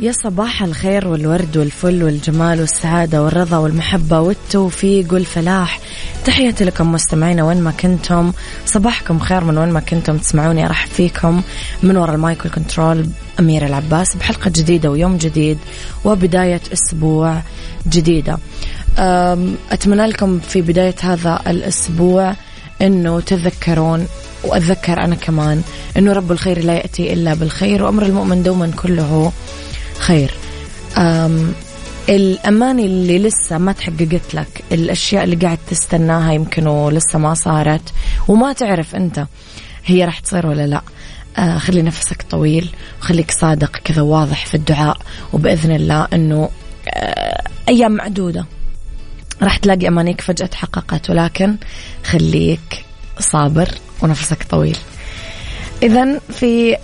يا صباح الخير والورد والفل والجمال والسعادة والرضا والمحبة والتوفيق والفلاح. تحياتي لكم مستمعينا وين ما كنتم. صباحكم خير من وين ما كنتم. تسمعوني أرحب فيكم. من وراء ال mic وال control أميرة العباس بحلقة جديدة ويوم جديد وبداية أسبوع جديدة. أتمنى لكم في بداية هذا الأسبوع أنه تذكرون وأتذكر أنا كمان أنه رب الخير لا يأتي إلا بالخير وأمر المؤمن دوما كله خير. أم الأماني اللي لسه ما تحققت لك الأشياء اللي قاعد تستناها يمكن ولسه ما صارت وما تعرف أنت هي راح تصير ولا لا. آه خلي نفسك طويل وخليك صادق كذا واضح في الدعاء وبإذن الله أنه آه أيام معدودة. راح تلاقي أمانيك فجأة تحققت ولكن خليك صابر ونفسك طويل. إذا في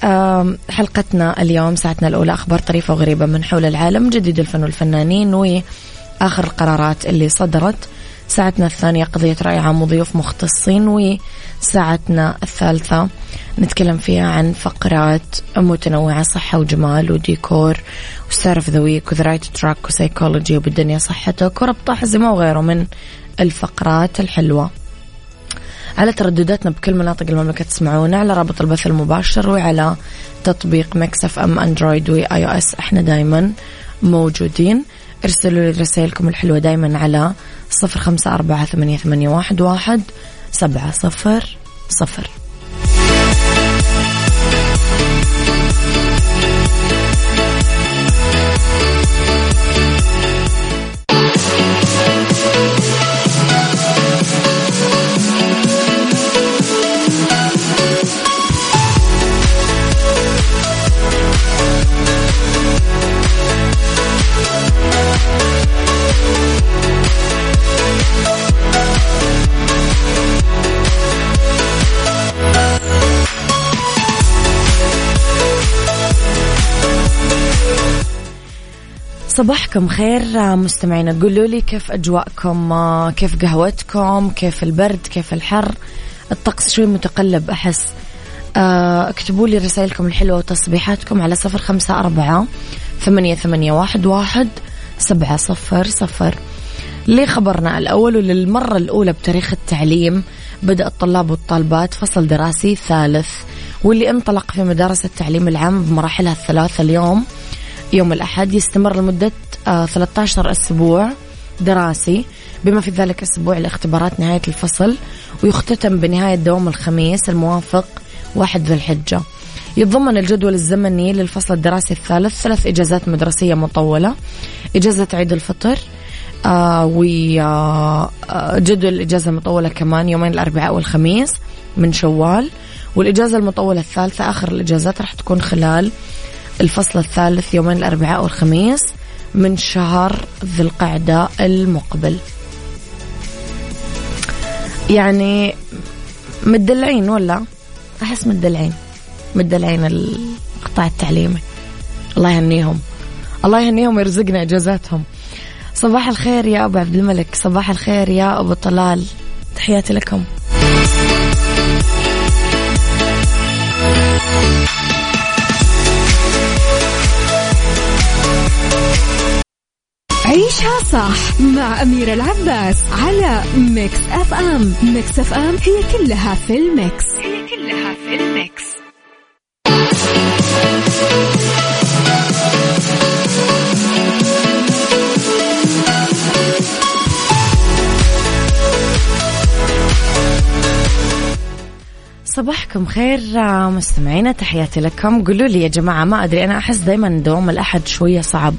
حلقتنا اليوم ساعتنا الأولى أخبار طريفة وغريبة من حول العالم جديد الفن والفنانين وآخر القرارات اللي صدرت. ساعتنا الثانية قضية رأي عام وضيوف مختصين وساعتنا الثالثة نتكلم فيها عن فقرات متنوعة صحة وجمال وديكور وستارف ذا ويك وذا رايت تراك وسيكولوجي وبالدنيا صحتك وربط حزمة وغيره من الفقرات الحلوة. على تردداتنا بكل مناطق المملكة تسمعونا على رابط البث المباشر وعلى تطبيق Mix FM Android و iOS. إحنا دايما موجودين. ارسلوا لي رسائلكم الحلوة دايما على صفر خمسة أربعة ثمانية, واحد سبعة صفر صفر. صباحكم خير مستمعينا. قولوا لي كيف أجواءكم؟ كيف قهوتكم؟ كيف البرد؟ كيف الحر؟ الطقس شوي متقلب أحس. آه، اكتبوا لي رسائلكم الحلوة وتصبيحاتكم على صفر خمسة أربعة ثمانية, ثمانية واحد, واحد سبعة صفر صفر. لخبرنا الأول وللمرة الأولى بتاريخ التعليم بدأ الطلاب والطالبات فصل دراسي ثالث واللي انطلق في مدارس التعليم العام بمراحلها الثلاثة اليوم. يوم الأحد يستمر لمدة 13 آه، أسبوع دراسي. بما في ذلك أسبوع لاختبارات نهاية الفصل ويختتم بنهاية دوام الخميس الموافق واحد ذي الحجة. يتضمن الجدول الزمني للفصل الدراسي الثالث ثلاث إجازات مدرسية مطولة. إجازة عيد الفطر آه وجدول آه, آه، الإجازة المطولة كمان يومين الأربعاء والخميس من شوال. والإجازة المطولة الثالثة آخر الإجازات راح تكون خلال الفصل الثالث يومين الأربعاء والخميس من شهر ذي القعدة المقبل. يعني مدلعين ولا؟ أحس مدلعين. مدلعين القطاع التعليمي. الله يهنيهم. الله يهنيهم ويرزقنا إجازاتهم. صباح الخير يا أبو عبد الملك. صباح الخير يا أبو طلال. تحياتي لكم. عيشها صح مع أميرة العباس على Mix FM. Mix FM هي كلها في ال mix. هي كلها في ال mix. صباحكم خير مستمعينا تحياتي لكم. قولوا لي يا جماعة ما أدري أنا أحس دايما دوام الأحد شوية صعب.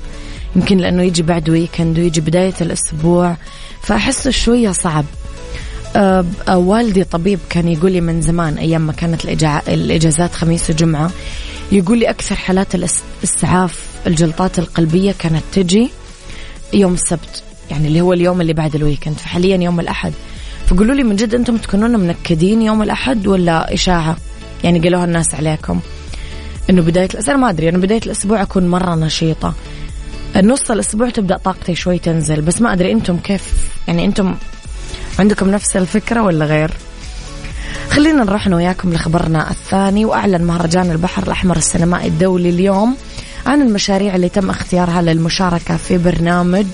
يمكن لأنه يجي بعد weekend ويجي بداية الأسبوع فأحسه شوية صعب. أه والدي طبيب كان يقول لي من زمان أيام ما كانت الإجازات خميس وجمعة يقول لي أكثر حالات الإسعاف الجلطات القلبية كانت تجي يوم السبت يعني اللي هو اليوم اللي بعد ال weekend فحاليا يوم الأحد. فقولوا لي من جد أنتم تكونون منكدين يوم الأحد ولا إشاعة؟ يعني قالوها الناس عليكم. إنه بداية الأسبوع ما أدري أنا بداية الأسبوع أكون مرة نشيطة. نص الأسبوع تبدأ طاقتي شوي تنزل بس ما أدري أنتم كيف يعني أنتم عندكم نفس الفكرة ولا غير؟ خلينا نروح أنا وياكم لخبرنا الثاني وأعلن مهرجان البحر الأحمر السينمائي الدولي اليوم عن المشاريع اللي تم اختيارها للمشاركة في برنامج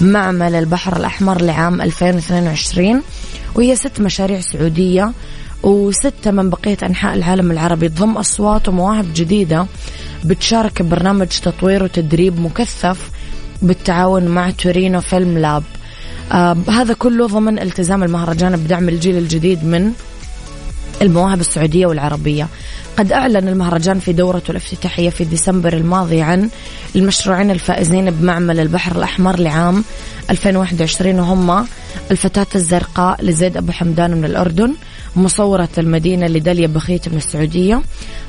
معمل البحر الأحمر لعام 2022 وهي ست مشاريع سعودية وستة من بقية أنحاء العالم العربي تضم أصوات ومواهب جديدة بتشارك ببرنامج تطوير وتدريب مكثف بالتعاون مع تورينو فيلم لاب. آه هذا كله ضمن التزام المهرجان بدعم الجيل الجديد من المواهب السعودية والعربية. قد أعلن المهرجان في دورته الافتتاحية في ديسمبر الماضي عن المشروعين الفائزين بمعمل البحر الأحمر لعام 2021 وهم الفتاة الزرقاء لزيد أبو حمدان من الأردن مصورة المدينة لداليا بخيت من السعودية.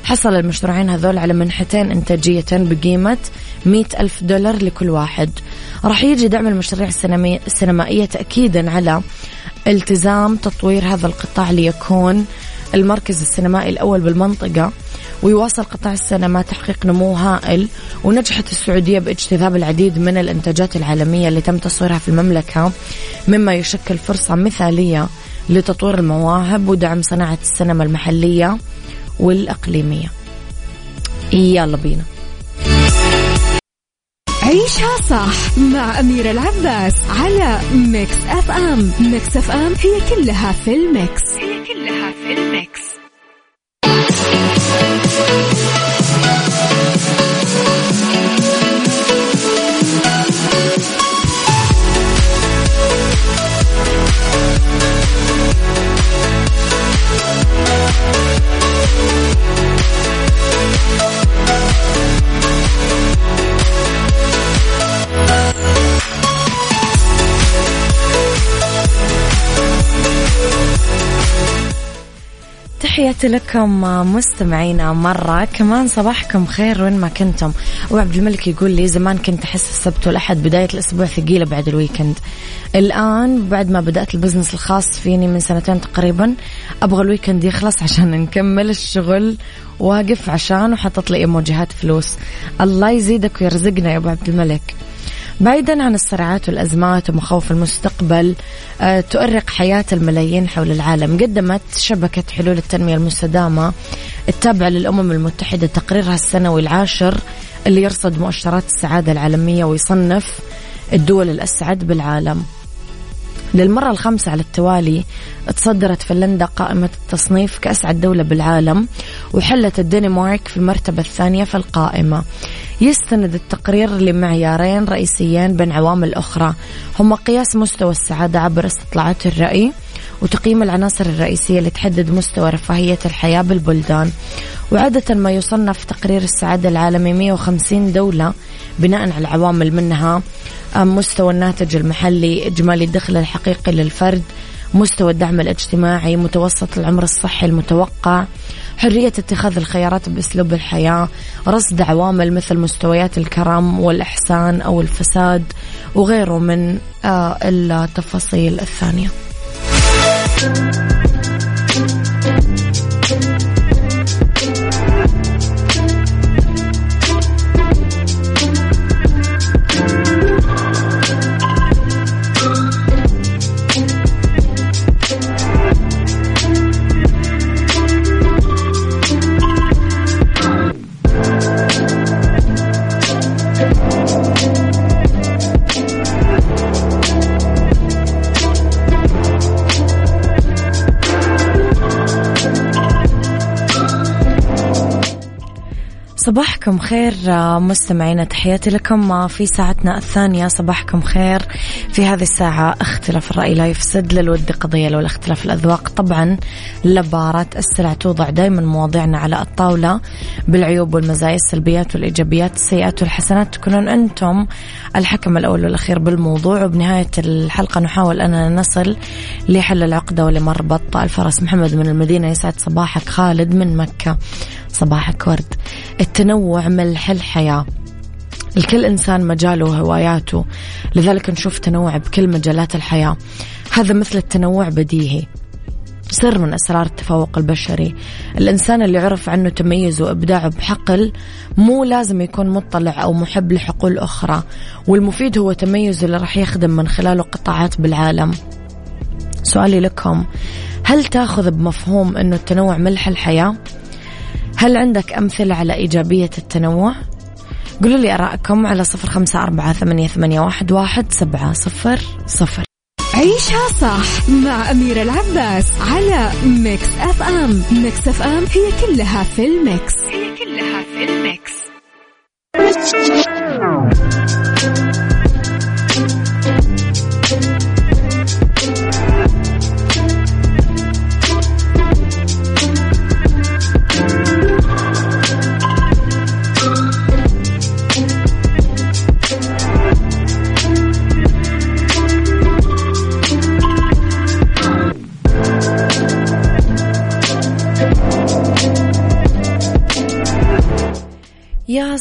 حصل المشروعين هذول على منحتين إنتاجية بقيمة مئة ألف دولار لكل واحد. راح يجي دعم المشاريع السينمائية تأكيدا على التزام تطوير هذا القطاع ليكون المركز السينمائي الأول بالمنطقة. ويواصل قطاع السينما تحقيق نمو هائل ونجحت السعودية باجتذاب العديد من الإنتاجات العالمية اللي تم تصويرها في المملكة مما يشكل فرصة مثالية لتطوير المواهب ودعم صناعة السينما المحلية والإقليمية. يلا بينا. عيشها صح مع أميرة العباس على Mix FM. Mix FM هي كلها في ال mix. هي كلها في ال mix. تحياتي لكم مستمعينا مرة. كمان صباحكم خير وين ما كنتم. وعبد الملك يقول لي زمان كنت أحس السبت والأحد بداية الأسبوع ثقيلة بعد ال weekend. الآن بعد ما بدأت ال business الخاص فيني من سنتين تقريبا أبغى ال weekend يخلص عشان نكمل الشغل. واقف عشان وحطت لي إيموجيهات فلوس. الله يزيدك ويرزقنا يا أبو عبد الملك. بعيدا عن الصراعات والأزمات ومخاوف المستقبل آه، تؤرق حياة الملايين حول العالم. قدمت شبكة حلول التنمية المستدامة التابعة للأمم المتحدة تقريرها السنوي العاشر اللي يرصد مؤشرات السعادة العالمية ويصنف الدول الأسعد بالعالم. للمرة الخامسة على التوالي تصدرت فنلندا قائمة التصنيف كأسعد دولة بالعالم وحلت الدنمارك في المرتبة الثانية في القائمة. يستند التقرير لمعيارين رئيسيين بين عوامل أخرى هما قياس مستوى السعادة عبر استطلاعات الرأي وتقييم العناصر الرئيسية اللي تحدد مستوى رفاهية الحياة بالبلدان. وعادة ما يصنف تقرير السعادة العالمي 150 دولة بناء على عوامل منها مستوى الناتج المحلي إجمالي الدخل الحقيقي للفرد مستوى الدعم الاجتماعي متوسط العمر الصحي المتوقع حرية اتخاذ الخيارات بأسلوب الحياة رصد عوامل مثل مستويات الكرم والإحسان أو الفساد وغيره من آه، التفاصيل الثانية صباحكم خير آه، مستمعينا تحياتي لكم آه، في ساعتنا الثانية صباحكم خير. في هذه الساعة اختلاف الرأي لا يفسد للود قضية لو اختلاف الأذواق. طبعا لبارة السلع توضع دائما مواضيعنا على الطاولة بالعيوب والمزايا السلبيات والإيجابيات السيئات والحسنات. تكونون أنتم الحكم الأول والأخير بالموضوع. وبنهاية الحلقة نحاول أننا نصل لحل العقدة ولمربط الفرس. محمد من المدينة يسعد صباحك. خالد من مكة. صباحك ورد. التنوع ملح الحياة. لكل إنسان مجاله وهواياته لذلك نشوف تنوع بكل مجالات الحياة. هذا مثل التنوع بديهي. سر من أسرار التفوق البشري. الإنسان اللي عرف عنه تميزه وإبداعه بحقل مو لازم يكون مطلع أو محب لحقول أخرى. والمفيد هو تميزه اللي راح يخدم من خلاله قطاعات بالعالم. سؤالي لكم هل تأخذ بمفهوم أنه التنوع ملح الحياة؟ هل عندك أمثلة على إيجابية التنوع؟ قولوا لي أراءكم على صفر خمسة أربعة ثمانية, ثمانية واحد, واحد سبعة صفر صفر. عيشها صح مع أميرة العباس على Mix FM Mix FM هي كلها في ال mix. هي كلها في ال mix.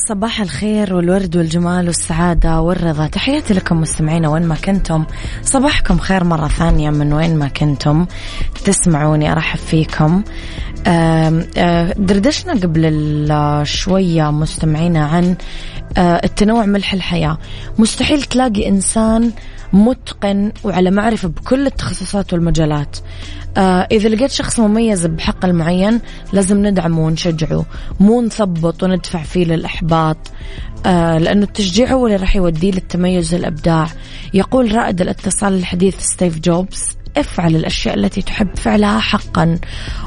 صباح الخير والورد والجمال والسعادة والرضا. تحياتي لكم مستمعينا وين ما كنتم. صباحكم خير مرة ثانية من وين ما كنتم. تسمعوني أرحب فيكم. دردشنا قبل شوية مستمعينا عن التنوع ملح الحياة. مستحيل تلاقي إنسان متقن وعلى معرفة بكل التخصصات والمجالات. آه إذا لقيت شخص مميز بحق المعين لازم ندعمه ونشجعه. مو نثبط وندفع فيه للإحباط. آه لأنه التشجيع هو اللي راح يوديه للتميز والإبداع. يقول رائد الاتصال الحديث ستيف جوبز افعل الأشياء التي تحب فعلها حقا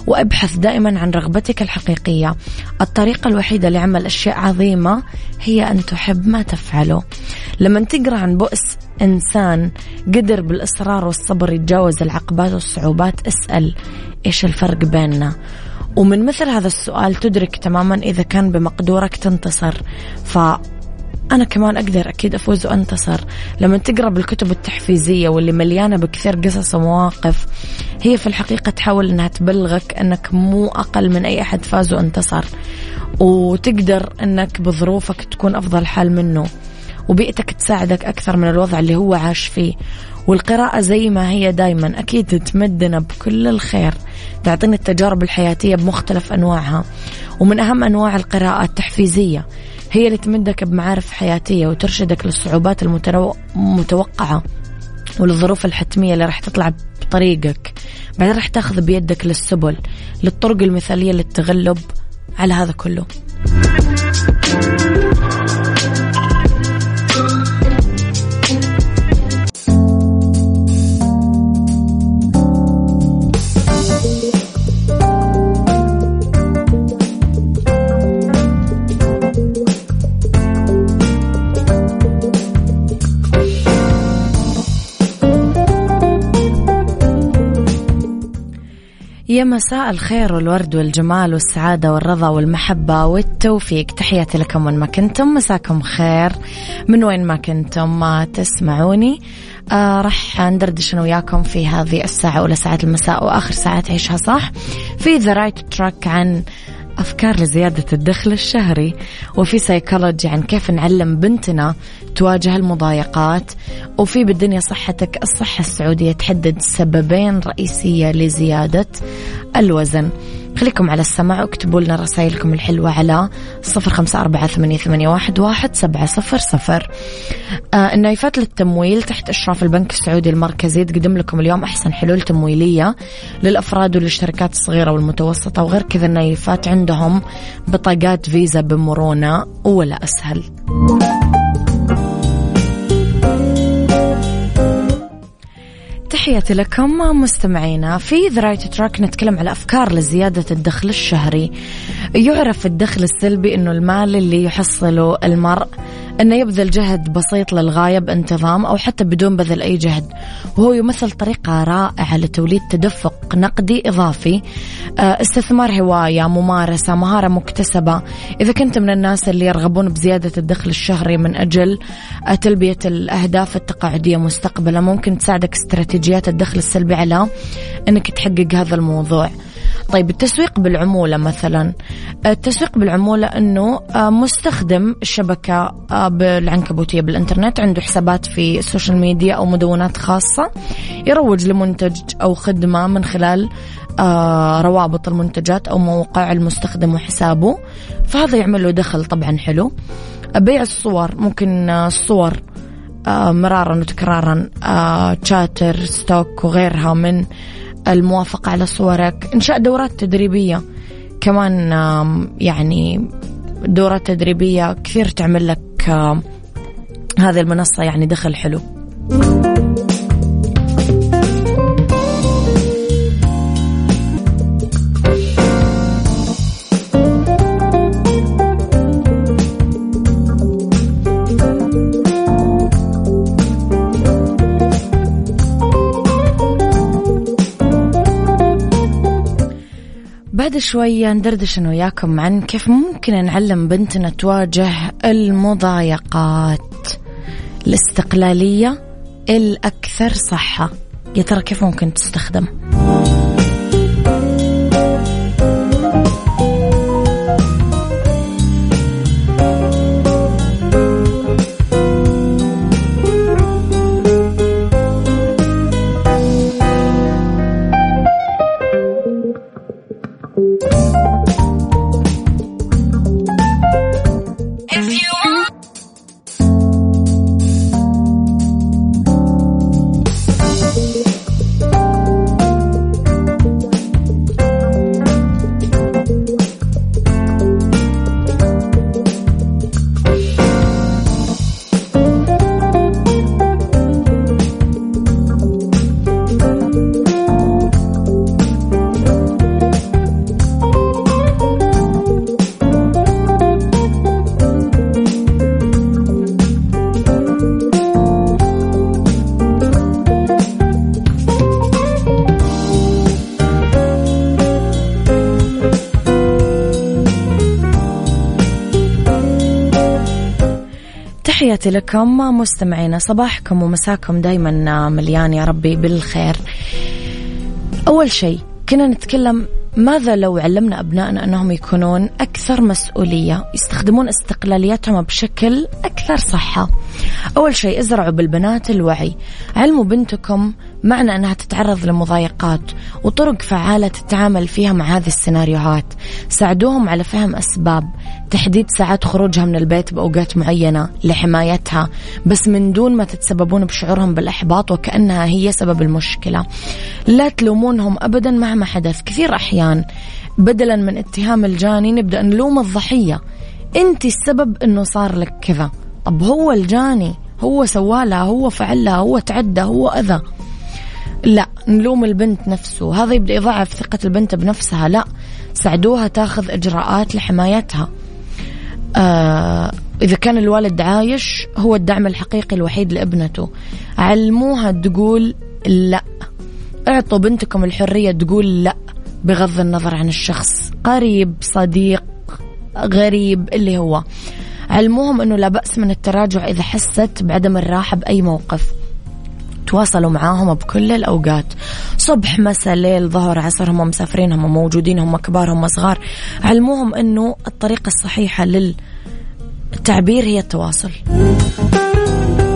وأبحث دائما عن رغبتك الحقيقية. الطريقة الوحيدة لعمل أشياء عظيمة هي أن تحب ما تفعله. لما تقرأ عن بؤس إنسان قدر بالإصرار والصبر يتجاوز العقبات والصعوبات اسأل إيش الفرق بيننا؟ ومن مثل هذا السؤال تدرك تماما إذا كان بمقدورك تنتصر. ف أنا كمان أقدر أكيد أفوز وأنتصر. لما تقرأ بالكتب التحفيزية واللي مليانة بكثير قصص ومواقف هي في الحقيقة تحاول أنها تبلغك أنك مو أقل من أي أحد فاز وأنتصر. وتقدر أنك بظروفك تكون أفضل حال منه وبيئتك تساعدك أكثر من الوضع اللي هو عاش فيه. والقراءة زي ما هي دايما أكيد تمدنا بكل الخير تعطينا التجارب الحياتية بمختلف أنواعها. ومن أهم أنواع القراءة التحفيزية. هي اللي تمدك بمعارف حياتية وترشدك للصعوبات المتوقعة وللظروف الحتمية اللي راح تطلع بطريقك. بعدين راح تاخذ بيدك للسبل للطرق المثالية للتغلب على هذا كله. يا مساء الخير والورد والجمال والسعادة والرضا والمحبة والتوفيق. تحياتي لكم وين ما كنتم مساكم خير. من وين ما كنتم ما تسمعوني. آه رح ندردش أنا وياكم في هذه الساعة أولى ساعات المساء وآخر ساعات عيشها صح في the right track عن أفكار لزيادة الدخل الشهري. وفي سيكولوجي عن كيف نعلم بنتنا تواجه المضايقات. وفي بالدنيا صحتك الصحة السعودية تحدد سببين رئيسية لزيادة الوزن. خليكم على السمع واكتبوا لنا رسائلكم الحلوة على صفر خمسة أربعة ثمانية, واحد, سبعة صفر صفر. آه النايفات للتمويل تحت إشراف البنك السعودي المركزي تقدم لكم اليوم أحسن حلول تمويلية للأفراد والشركات الصغيرة والمتوسطة وغير كذا النايفات عندهم بطاقات فيزا بمرونة ولا أسهل. تحياتي لكم مستمعينا. في the right track نتكلم على أفكار لزيادة الدخل الشهري. يعرف الدخل السلبي إنه المال اللي يحصله المرء. إنه يبذل جهد بسيط للغاية بانتظام أو حتى بدون بذل أي جهد. وهو يمثل طريقة رائعة لتوليد تدفق نقدي إضافي آه، استثمار هواية ممارسة مهارة مكتسبة. إذا كنت من الناس اللي يرغبون بزيادة الدخل الشهري من أجل آه، تلبية الأهداف التقاعدية مستقبلا ممكن تساعدك استراتيجيات الدخل السلبي على إنك تحقق هذا الموضوع. طيب التسويق بالعمولة مثلا. التسويق بالعمولة أنه آه، مستخدم الشبكة آه، بالعنكبوتية بالإنترنت عنده حسابات في ال social media أو مدونات خاصة يروج لمنتج أو خدمة من خلال آه، روابط المنتجات أو موقع المستخدم وحسابه. فهذا يعمل له دخل طبعا حلو. بيع الصور ممكن الصور مرارا وتكرارا تشاتر ستوك وغيرها من الموافقة على صورك إنشاء دورات تدريبية. كمان يعني دورات تدريبية كثير تعمل لك هذه المنصة يعني دخل حلو. بعد شوي ندردش أنا وياكم عن كيف ممكن نعلم بنتنا تواجه المضايقات الاستقلالية الأكثر صحة يا ترى كيف ممكن تستخدم؟ تحياتي لكم مستمعينا صباحكم ومساكم دايما مليان يا ربي بالخير. أول شيء كنا نتكلم ماذا لو علمنا أبنائنا أنهم يكونون أكثر مسؤولية يستخدمون استقلاليتهم بشكل أكثر صحة؟ أول شيء ازرعوا بالبنات الوعي. علموا بنتكم معنى أنها تتعرض لمضايقات وطرق فعالة تتعامل فيها مع هذه السيناريوهات. ساعدوهم على فهم أسباب تحديد ساعات خروجها من البيت بأوقات معينة لحمايتها بس من دون ما تتسببون بشعورهم بالإحباط وكأنها هي سبب المشكلة. لا تلومونهم أبدا مهما حدث. كثير أحيان بدلا من اتهام الجاني نبدأ نلوم الضحية. أنت السبب إنه صار لك كذا. طب هو الجاني؟ هو سوالها هو فعلها هو تعدى هو أذى. لا نلوم البنت نفسه. هذا يبدأ يضعف ثقة البنت بنفسها. لا ساعدوها تاخذ إجراءات لحمايتها. آه إذا كان الوالد عايش هو الدعم الحقيقي الوحيد لابنته. علموها تقول لا. اعطوا بنتكم الحرية تقول لا. بغض النظر عن الشخص قريب صديق غريب اللي هو. علموهم أنه لا بأس من التراجع إذا حست بعدم الراحة بأي موقف. تواصلوا معاهم بكل الأوقات. صبح مساء ليل ظهر عصر هم مسافرين هم موجودين هم كبار هم صغار علموهم أنه الطريقة الصحيحة للتعبير هي التواصل.